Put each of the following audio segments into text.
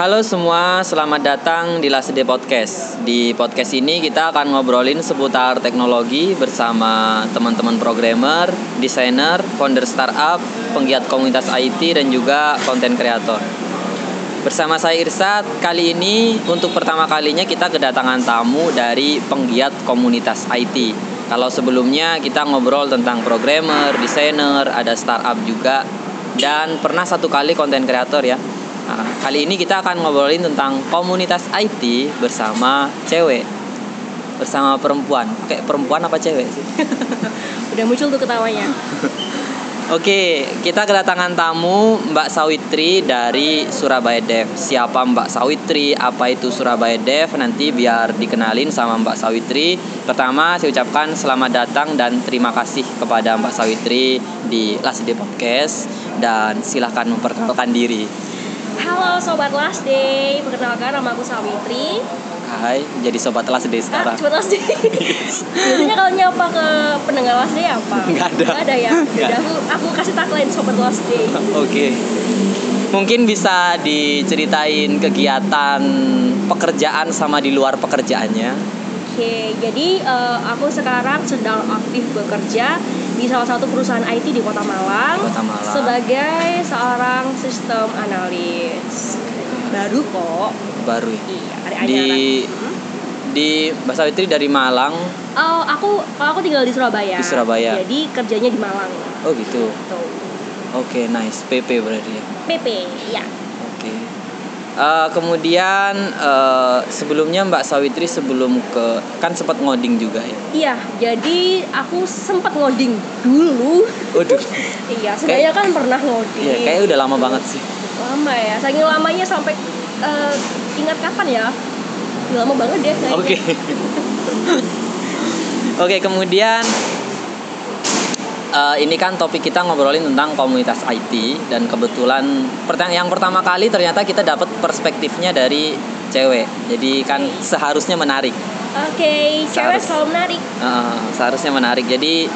Halo semua, selamat datang di Lasde Podcast. Di podcast ini kita akan ngobrolin seputar teknologi bersama teman-teman programmer, desainer, founder startup, penggiat komunitas IT dan juga konten kreator. Bersama saya Irsat, kali ini untuk pertama kalinya kita kedatangan tamu dari penggiat komunitas IT. Kalau sebelumnya kita ngobrol tentang programmer, desainer, ada startup juga, dan pernah satu kali konten kreator ya. Nah, kali ini kita akan ngobrolin tentang komunitas IT bersama cewek, bersama perempuan. Kayak perempuan apa cewek sih? Udah muncul tuh ketawanya. Oke, kita kedatangan tamu Mbak Sawitri dari Surabaya Dev. Siapa Mbak Sawitri? Apa itu Surabaya Dev? Nanti biar dikenalin sama Mbak Sawitri. Pertama, saya ucapkan selamat datang dan terima kasih kepada Mbak Sawitri di Laside Podcast dan silahkan memperkenalkan diri. Halo Sobat Last Day, perkenalkan nama aku Sawitri Hai, jadi Sobat Last Day sekarang ah, Sobat Day Biasanya kalau nyapa ke pendengar Last Day apa? Gak ada Gak ada ya? Gak. aku, aku kasih tagline Sobat Last Day Oke okay. Mungkin bisa diceritain kegiatan pekerjaan sama di luar pekerjaannya Oke, jadi uh, aku sekarang sedang aktif bekerja di salah satu perusahaan IT di Kota Malang, di Kota Malang. sebagai seorang sistem analis. Baru kok. Baru. ya? Iya, ada di hmm? di Mbak Sawitri dari Malang. Oh, aku kalau aku tinggal di Surabaya. Di Surabaya. Jadi kerjanya di Malang. Oh gitu. Tuh. Oke, okay, nice. PP berarti ya. PP, ya. Uh, kemudian uh, sebelumnya Mbak Sawitri sebelum ke kan sempat ngoding juga ya? Iya, jadi aku sempat ngoding dulu. Waduh. iya, sebenarnya kan pernah ngoding. Iya, kayaknya udah lama banget sih. Lama ya, saking lamanya sampai uh, ingat kapan ya? Udah lama banget deh. Oke. Okay. Oke, okay, kemudian uh, ini kan topik kita ngobrolin tentang komunitas IT dan kebetulan pertanyaan yang pertama kali ternyata kita dapat perspektifnya dari cewek. Jadi kan seharusnya menarik. Oke, okay, cewek selalu menarik. Uh, seharusnya menarik. Jadi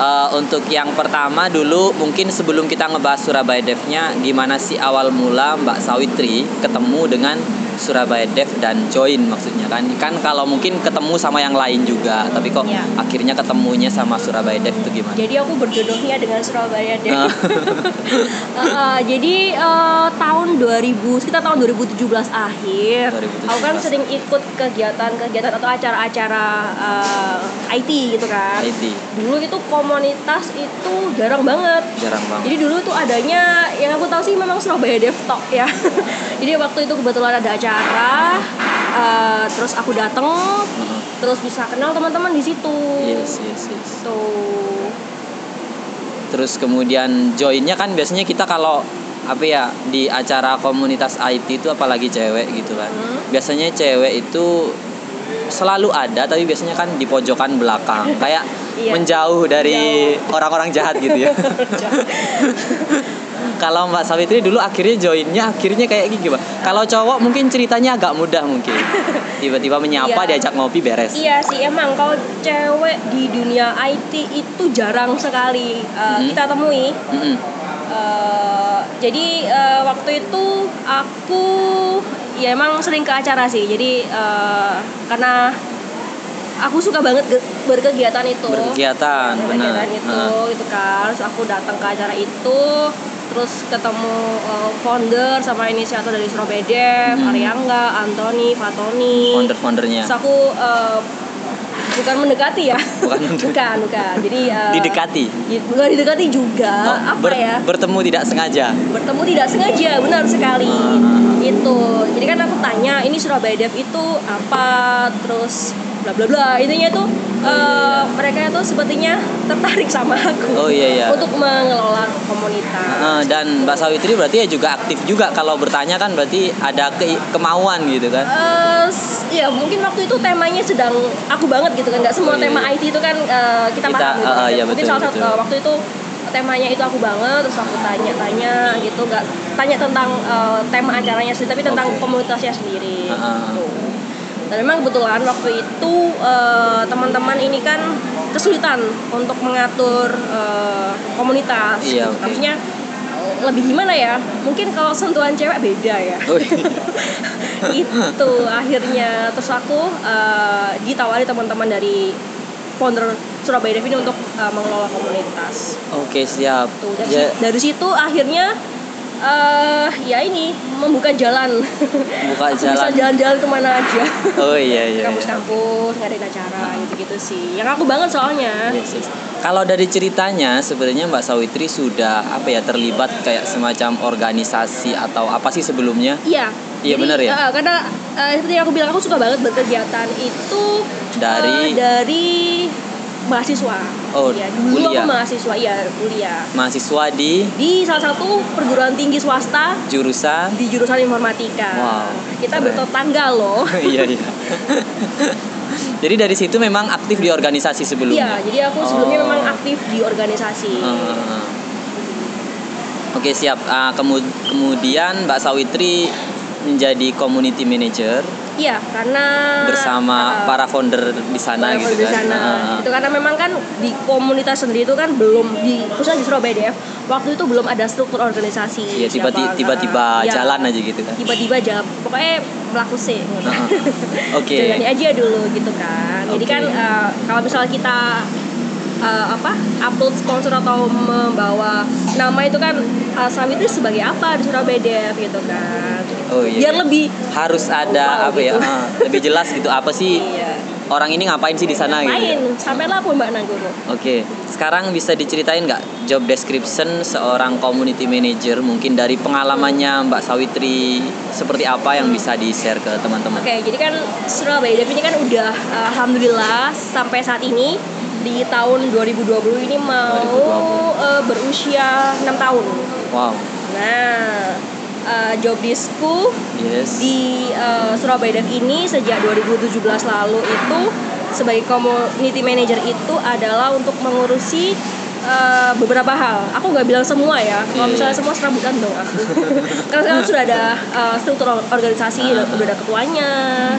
uh, untuk yang pertama dulu mungkin sebelum kita ngebahas Surabaya Devnya gimana sih awal mula Mbak Sawitri ketemu dengan Surabaya Dev dan join maksudnya kan kan kalau mungkin ketemu sama yang lain juga tapi kok ya. akhirnya ketemunya sama Surabaya Dev itu gimana? Jadi aku berjodohnya dengan Surabaya Dev. uh, jadi uh, tahun 2000 kita tahun 2017 akhir 2017. aku kan sering ikut kegiatan-kegiatan atau acara-acara uh, eh, IT gitu kan. IT. Dulu itu komunitas itu jarang banget. Jarang banget. Jadi dulu tuh adanya yang aku tahu sih memang Surabaya Dev Talk ya. jadi waktu itu kebetulan ada acara acara uh, terus aku dateng uh-huh. terus bisa kenal teman-teman di situ. Yes yes yes. Tuh terus kemudian joinnya kan biasanya kita kalau apa ya di acara komunitas IT itu apalagi cewek gitu kan. Hmm. biasanya cewek itu selalu ada tapi biasanya kan di pojokan belakang. Kayak iya. menjauh dari orang-orang jahat gitu ya kalau Mbak Sawitri dulu akhirnya joinnya akhirnya kayak gini Mbak. Kalau cowok mungkin ceritanya agak mudah mungkin. Tiba-tiba menyapa iya. diajak ngopi beres. Iya sih emang kalau cewek di dunia IT itu jarang sekali uh, mm-hmm. kita temui. Mm-hmm. Uh, jadi uh, waktu itu aku ya emang sering ke acara sih. Jadi uh, karena aku suka banget berkegiatan itu berkegiatan ya, benar itu uh. itu kan terus aku datang ke acara itu terus ketemu uh, founder sama inisiator dari Surabaya Dev, hmm. Ariangga, Anthony, Fatoni. Founder-foundernya. Terus aku uh, bukan mendekati ya. Bukan bukan, bukan. Jadi uh, didekati. Bukan didekati juga. Oh, apa ber, ya? Bertemu tidak sengaja. Bertemu tidak sengaja, benar sekali. Uh. Itu. Jadi kan aku tanya, ini Surabaya Dev itu apa? Terus bla bla bla. Intinya itu uh, mereka itu sepertinya tertarik sama aku oh iya iya. untuk mengelola komunitas. Uh, dan Mbak Sawitri berarti ya juga aktif juga. Kalau bertanya kan berarti ada ke kemauan gitu kan? Uh, ya mungkin waktu itu temanya sedang aku banget gitu kan. Nggak semua oh, iya. tema IT itu kan uh, kita, kita paham gitu uh, uh, iya, mungkin betul, salah satu uh, waktu itu temanya itu aku banget terus aku tanya-tanya gitu. Nggak tanya tentang uh, tema acaranya sendiri tapi tentang okay. komunitasnya sendiri. Uh -huh. gitu dan memang kebetulan waktu itu uh, teman-teman ini kan kesulitan untuk mengatur uh, komunitas iya, okay. maksudnya lebih gimana ya mungkin kalau sentuhan cewek beda ya oh, iya. itu akhirnya terus aku uh, ditawari teman-teman dari founder Surabaya Dev ini untuk uh, mengelola komunitas. Oke siap. Tuh, dari, ya. dari situ akhirnya uh, ya ini membuka jalan. Buka jalan. Bisa jalan-jalan ke mana aja. Oh iya iya. Kampus-kampus, ngadain acara gitu-gitu sih. Yang aku banget soalnya. Yes, yes. Kalau dari ceritanya sebenarnya Mbak Sawitri sudah apa ya terlibat kayak semacam organisasi atau apa sih sebelumnya? Iya. Iya benar ya. Uh, karena uh, seperti yang aku bilang aku suka banget berkegiatan itu dari uh, dari mahasiswa. Oh, ya, dulu kuliah. aku mahasiswa, ya kuliah. Mahasiswa di di salah satu perguruan tinggi swasta. Jurusan di jurusan informatika. Wow. Kita bertetangga loh. iya iya. jadi dari situ memang aktif di organisasi sebelumnya. Iya, jadi aku sebelumnya oh. memang aktif di organisasi. Uh, Oke siap. Uh, kemudian Mbak Sawitri menjadi community manager Iya, karena bersama uh, para founder di sana gitu di kan. Sana. Uh, itu karena memang kan di komunitas sendiri itu kan belum di khususnya di Surabaya deh. Waktu itu belum ada struktur organisasi. Iya, tiba-tiba tiba-tiba ya, jalan aja gitu kan. Tiba-tiba jalan. Pokoknya melaku sih. Uh, Oke. Okay. Jalani aja dulu gitu kan. Jadi okay. kan uh, kalau misalnya kita uh, apa upload sponsor atau membawa nama itu kan uh, Sami itu sebagai apa di Surabaya gitu kan oh iya biar iya. lebih harus ada apa ya, gitu. ya uh, lebih jelas gitu apa sih iya. orang ini ngapain sih di sana ngapain? gitu sampai lah pun Mbak Nangguru oke okay. sekarang bisa diceritain nggak job description seorang community manager mungkin dari pengalamannya Mbak Sawitri seperti apa yang bisa di share ke teman-teman oke okay, jadi kan Surabaya ini kan udah uh, alhamdulillah sampai saat ini di tahun 2020 ini mau 2020. Uh, berusia 6 tahun. Wow. Nah, uh, job disku yes. di uh, Surabaya Dev ini sejak 2017 lalu itu sebagai community manager itu adalah untuk mengurusi uh, beberapa hal. Aku nggak bilang semua ya. Kalau yeah. misalnya semua serabutan dong aku. Karena sekarang sudah ada uh, struktur organisasi, uh -huh. ada ketuanya,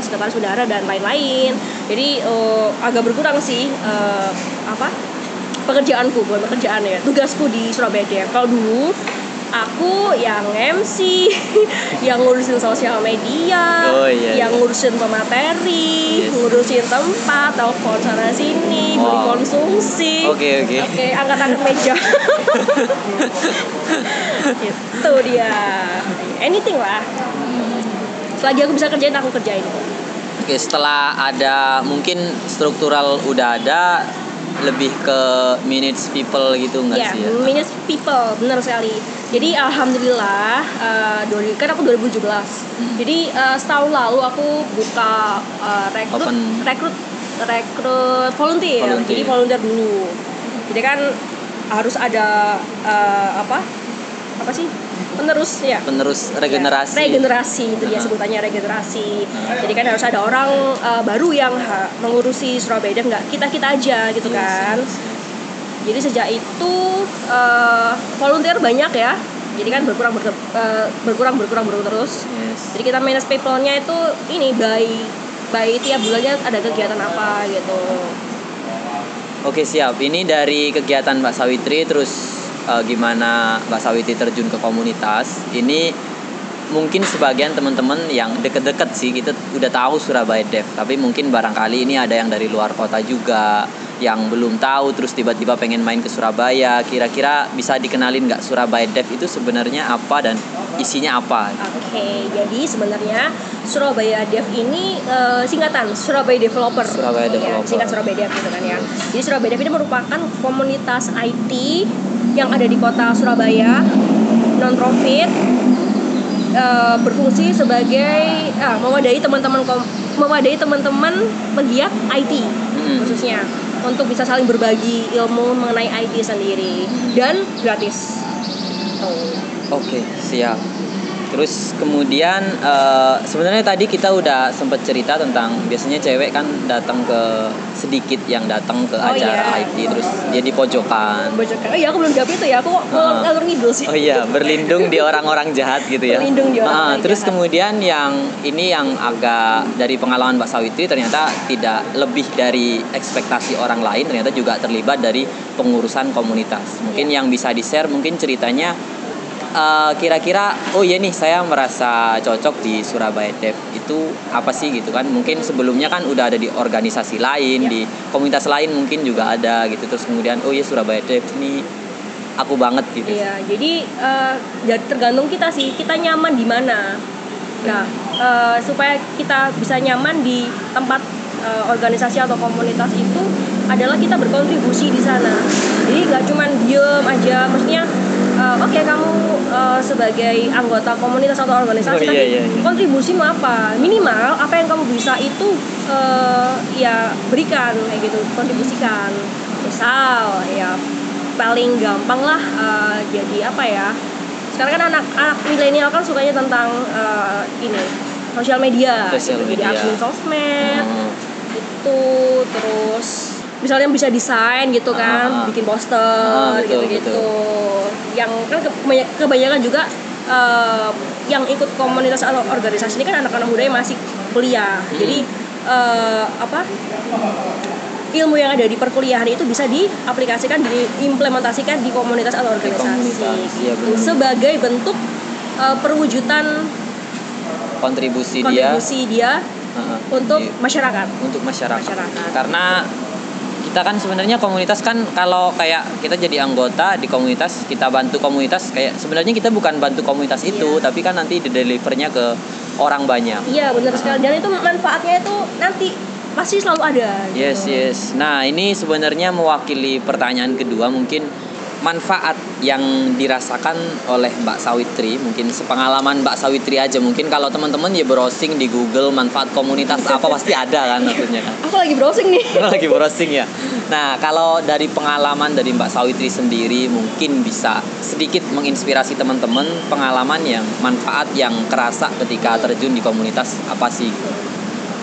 sekretaris saudara dan lain-lain. Jadi uh, agak berkurang sih uh, apa pekerjaanku, bukan pekerjaan ya, tugasku di Surabaya. Kalau dulu aku yang MC, yang ngurusin sosial media, oh, iya, yang iya. ngurusin pemateri, yes. ngurusin tempat, telepon sana sini, wow. beli konsumsi. Oke okay, oke. Okay. Oke, okay, angkat-angkat meja. itu dia. Anything lah. Selagi aku bisa kerjain, aku kerjain. Oke, setelah ada mungkin struktural udah ada, lebih ke minutes people gitu nggak yeah, sih ya? minutes people benar sekali jadi alhamdulillah uh, kan aku 2017 hmm. jadi uh, setahun lalu aku buka uh, rekrut Open. rekrut rekrut volunteer. volunteer. Jadi volunteer dulu. Jadi kan harus ada uh, apa? Apa sih? Penerus ya. Penerus regenerasi ya, regenerasi. itu dia sebutannya regenerasi. Jadi kan harus ada orang uh, baru yang ha, mengurusi Surabaya. Dan nggak kita kita aja gitu yes, kan. yes. Jadi sejak itu uh, volunteer banyak ya. Jadi kan berkurang ber, uh, berkurang berkurang berkurang terus. Yes. jadi kita manage people-nya itu ini by by tiap bulannya ada kegiatan apa gitu. Oke siap. Ini dari kegiatan Mbak Sawitri terus uh, gimana Mbak Sawiti terjun ke komunitas. Ini mungkin sebagian teman-teman yang deket-deket sih kita udah tahu Surabaya Dev. Tapi mungkin barangkali ini ada yang dari luar kota juga yang belum tahu terus tiba-tiba pengen main ke Surabaya kira-kira bisa dikenalin nggak Surabaya Dev itu sebenarnya apa dan isinya apa? Oke okay, jadi sebenarnya Surabaya Dev ini uh, singkatan Surabaya Developer Surabaya ya, Developer singkat Surabaya Dev gitu kan ya jadi Surabaya Dev ini merupakan komunitas IT yang ada di kota Surabaya non profit uh, berfungsi sebagai uh, mewadahi teman-teman mewadahi teman-teman pegiat IT hmm. khususnya untuk bisa saling berbagi ilmu mengenai IT sendiri dan gratis. Oke, okay, siap. Terus kemudian uh, sebenarnya tadi kita udah sempat cerita tentang biasanya cewek kan datang ke sedikit yang datang ke oh, acara iya. IT terus dia di pojokan. Pojokan. Oh iya aku belum jawab itu ya. Aku uh, ngalur ngidul sih. Oh iya, berlindung di orang-orang jahat gitu ya. Berlindung di orang, uh, Terus jahat. kemudian yang ini yang agak dari pengalaman Mbak Sawitri ternyata tidak lebih dari ekspektasi orang lain ternyata juga terlibat dari pengurusan komunitas. Mungkin yeah. yang bisa di-share mungkin ceritanya eh, kira-kira oh iya nih saya merasa cocok di Surabaya Dev itu apa sih gitu kan? Mungkin sebelumnya kan udah ada di organisasi lain ya. di komunitas lain mungkin juga ada gitu. Terus kemudian oh iya Surabaya Dev ini aku banget gitu. Iya jadi uh, tergantung kita sih kita nyaman di mana. Nah uh, supaya kita bisa nyaman di tempat uh, organisasi atau komunitas itu adalah kita berkontribusi di sana. Jadi nggak cuma diem aja maksudnya uh, oke okay, kamu uh, sebagai anggota komunitas atau organisasi oh, iya, iya, iya. kontribusimu apa minimal apa yang kamu bisa itu uh, ya berikan kayak gitu kontribusikan misal ya paling gampang lah uh, jadi apa ya sekarang kan anak-anak milenial kan sukanya tentang uh, ini sosial media, sosial media. jadi admin sosmed hmm. itu terus misalnya bisa desain gitu kan ah, bikin poster ah, gitu gitu yang kan kebanyakan juga uh, yang ikut komunitas atau organisasi ini kan anak-anak muda yang masih kuliah. Hmm. jadi uh, apa ilmu yang ada di perkuliahan itu bisa diaplikasikan diimplementasikan di komunitas atau organisasi. komunitas, ya, sebagai bentuk uh, perwujudan kontribusi, kontribusi dia, dia uh, untuk di, masyarakat. Untuk masyarakat. masyarakat. Karena kita kan sebenarnya komunitas kan kalau kayak kita jadi anggota di komunitas kita bantu komunitas kayak sebenarnya kita bukan bantu komunitas itu iya. tapi kan nanti di delivernya ke orang banyak iya benar sekali dan itu manfaatnya itu nanti pasti selalu ada gitu. yes yes nah ini sebenarnya mewakili pertanyaan kedua mungkin manfaat yang dirasakan oleh Mbak Sawitri. Mungkin sepengalaman Mbak Sawitri aja. Mungkin kalau teman-teman ya browsing di Google manfaat komunitas apa pasti ada kan maksudnya kan? Aku lagi browsing nih. Lagi browsing ya. Nah kalau dari pengalaman dari Mbak Sawitri sendiri mungkin bisa sedikit menginspirasi teman-teman pengalaman yang manfaat yang kerasa ketika terjun di komunitas apa sih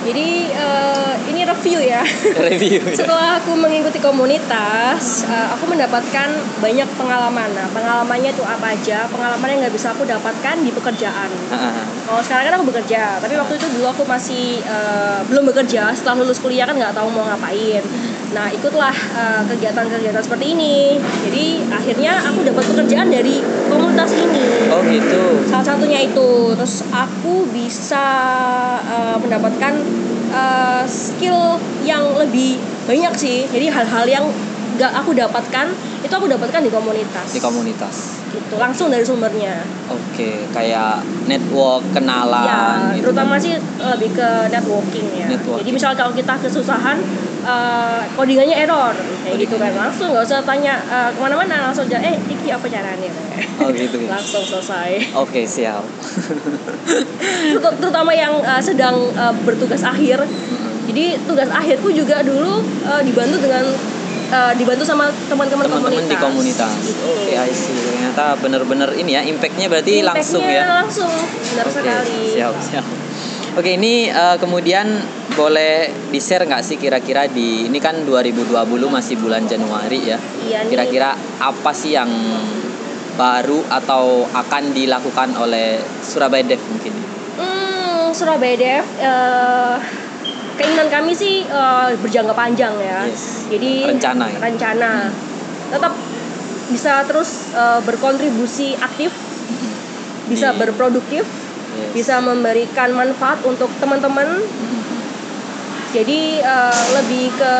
jadi uh, ini review ya. Review. Ya. Setelah aku mengikuti komunitas, uh, aku mendapatkan banyak pengalaman. Nah, pengalamannya itu apa aja? Pengalaman yang nggak bisa aku dapatkan di pekerjaan. Uh-huh. Oh, sekarang kan aku bekerja, tapi waktu itu dulu aku masih uh, belum bekerja. Setelah lulus kuliah kan nggak tahu mau ngapain. Nah, ikutlah uh, kegiatan-kegiatan seperti ini. Jadi akhirnya aku dapat pekerjaan dari komunitas ini. Oh gitu. Salah satunya itu. Terus aku bisa uh, mendapatkan uh, skill yang lebih banyak sih. Jadi hal-hal yang gak aku dapatkan itu aku dapatkan di komunitas. Di komunitas. Gitu langsung dari sumbernya. Oke okay, kayak network kenalan ya gitu terutama kan? sih lebih ke networking ya. Networking. jadi misal kalau kita kesusahan uh, codingannya error kayak gitu kan langsung nggak usah tanya uh, ke mana-mana langsung aja eh Iki apa caranya oh gitu langsung selesai oke okay, siap terutama yang uh, sedang uh, bertugas akhir jadi tugas akhirku juga dulu uh, dibantu dengan uh, dibantu sama teman-teman komunitas. di komunitas. Gitu. Oke, okay, I see. Ternyata benar-benar ini ya impactnya berarti impact langsung ya. langsung, benar okay, sekali. Siap, siap. Oke, ini uh, kemudian boleh di-share nggak sih kira-kira di ini kan 2020 masih bulan Januari ya. Iya Kira-kira apa sih yang baru atau akan dilakukan oleh Surabaya Dev mungkin? Hmm, Surabaya Dev uh, keinginan kami sih uh, berjangka panjang ya. Yes. Jadi rencana ya? rencana tetap bisa terus uh, berkontribusi aktif, bisa Di, berproduktif, yes. bisa memberikan manfaat untuk teman-teman. Jadi uh, lebih ke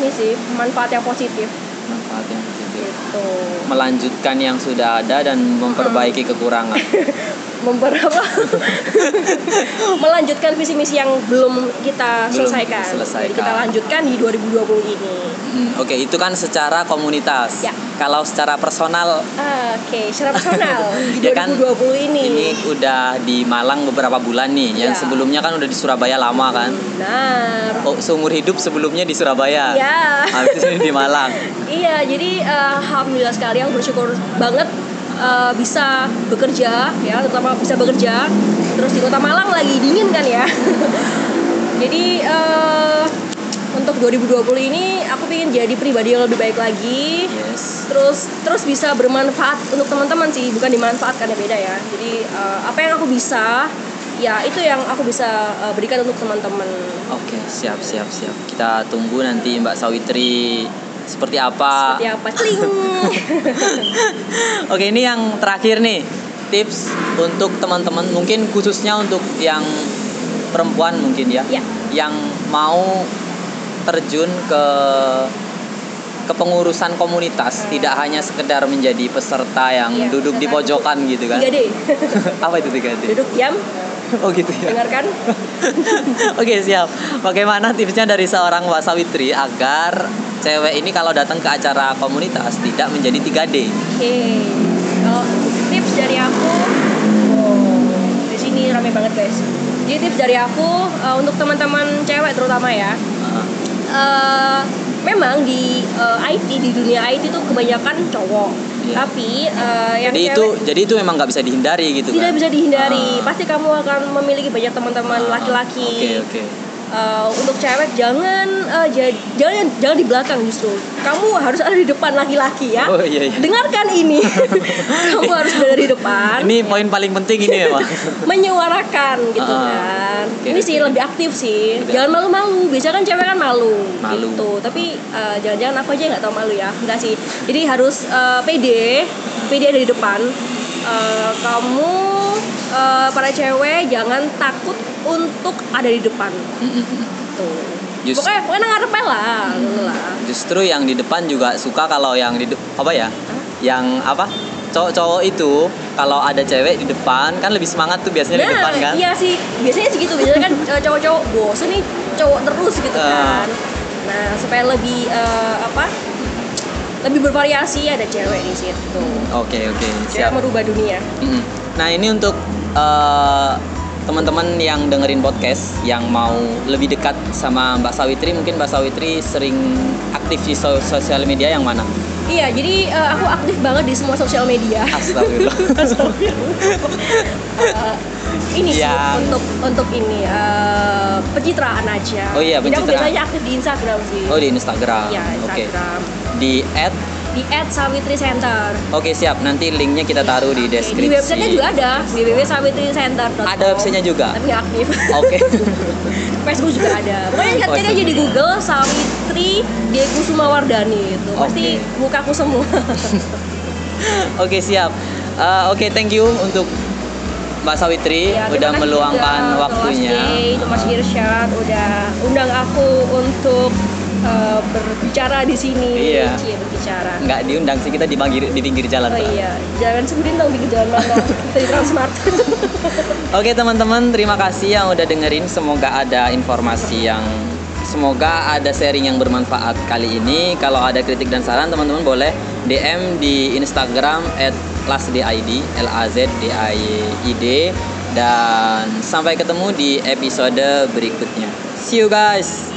ini sih manfaat yang positif. Manfaat yang positif. Itu. Melanjutkan yang sudah ada dan memperbaiki kekurangan. memberapa melanjutkan visi misi yang belum kita belum selesaikan. selesaikan. Jadi kita lanjutkan di 2020 ini. Hmm, Oke, okay, itu kan secara komunitas. Ya. Kalau secara personal uh, Oke, okay. secara personal di 2020 ya kan, ini. Ini udah di Malang beberapa bulan nih. Yang ya. sebelumnya kan udah di Surabaya lama kan? Benar. Oh, seumur hidup sebelumnya di Surabaya. Ya. Habis ini di Malang. iya, jadi uh, alhamdulillah sekali aku bersyukur banget uh, bisa bekerja ya terutama bisa bekerja terus di kota Malang lagi dingin kan ya. Jadi uh, untuk 2020 ini aku ingin jadi pribadi yang lebih baik lagi. Yes. terus terus bisa bermanfaat untuk teman-teman sih bukan dimanfaatkan ya beda ya. Jadi uh, apa yang aku bisa ya itu yang aku bisa uh, berikan untuk teman-teman. Oke siap siap siap. Kita tunggu nanti Mbak Sawitri seperti apa? Seperti apa? Oke ini yang terakhir nih tips untuk teman-teman mungkin khususnya untuk yang perempuan mungkin ya, ya. yang mau terjun ke kepengurusan komunitas hmm. tidak hanya sekedar menjadi peserta yang ya, duduk di pojokan gitu kan. 3D apa itu 3D duduk diam oh gitu ya. Dengarkan. Oke siap. Bagaimana tipsnya dari seorang Mbak Sawitri agar cewek ini kalau datang ke acara komunitas tidak menjadi 3D oke. Kalau tips dari aku oh di sini rame banget guys. Jadi tips dari aku uh, untuk teman-teman cewek terutama ya. Uh, memang di uh, eh, IT di dunia IT itu kebanyakan cowok yeah. tapi uh, yang jadi cewek, itu jadi itu memang nggak bisa dihindari gitu tidak kan? bisa dihindari uh. pasti kamu akan memiliki banyak teman-teman laki-laki uh, okay, okay uh, untuk cewek jangan uh, jangan jangan di belakang justru. Kamu harus ada di depan laki-laki ya. Oh, iya, iya. dengarkan ini. Kamu harus ada di depan. Ini poin paling penting ini ya menyuarakan gitu uh, kan. okay, ini okay. sih lebih aktif sih. Lebih jangan malu-malu. Biasanya kan cewek kan malu, malu. gitu. Tapi uh, jangan-jangan aku aja nggak tahu malu ya. Enggak sih. Jadi harus uh, pede. Pede ada di depan uh, kamu uh, para cewek jangan takut untuk ada di depan. Tuh. Just, pokoknya pokoknya ngarep lah, lah. Justru yang di depan juga suka kalau yang di apa ya? Hah? yang apa? Cowok-cowok itu kalau ada cewek di depan kan lebih semangat tuh biasanya nah, di depan kan? iya sih. Biasanya segitu biasanya kan eh, cowok-cowok bosan nih cowok terus gitu uh. kan. Nah supaya lebih uh, apa lebih bervariasi ada cewek di situ oke okay, oke okay. siap merubah dunia nah ini untuk uh, teman-teman yang dengerin podcast yang mau lebih dekat sama Mbak Sawitri mungkin Mbak Sawitri sering aktif di sosial media yang mana? Iya, jadi uh, aku aktif banget di semua sosial media. Astagfirullah. uh, ini ya. sih untuk untuk ini uh, pencitraan aja. Oh iya, pencitraan. Jadi aku biasanya aktif di Instagram sih. Oh, di Instagram. Iya, Instagram. Okay. Di di @sawitri center. Oke siap, nanti linknya kita taruh di deskripsi. Di websitenya juga ada di www.sawitricenter. Ada websitenya juga. Tapi aktif. Oke. Facebook juga ada. Pokoknya cari oh, aja di Google Sawitri Deku Sumawardani itu. Pasti okay. mukaku semua. Oke siap. Uh, Oke okay, thank you untuk Mbak Sawitri ya, udah meluangkan waktunya. Terima Mas Irsyad udah undang aku untuk uh, berbicara di sini. Iya. Cie, berbicara. Nggak diundang sih kita di pinggir di pinggir jalan oh iya jangan sebutin dong pinggir jalan mana di Transmart. Oke teman-teman terima kasih yang udah dengerin. Semoga ada informasi yang semoga ada sharing yang bermanfaat kali ini. Kalau ada kritik dan saran teman-teman boleh DM di Instagram at lasdid l a z d y i d. Dan sampai ketemu di episode berikutnya. See you guys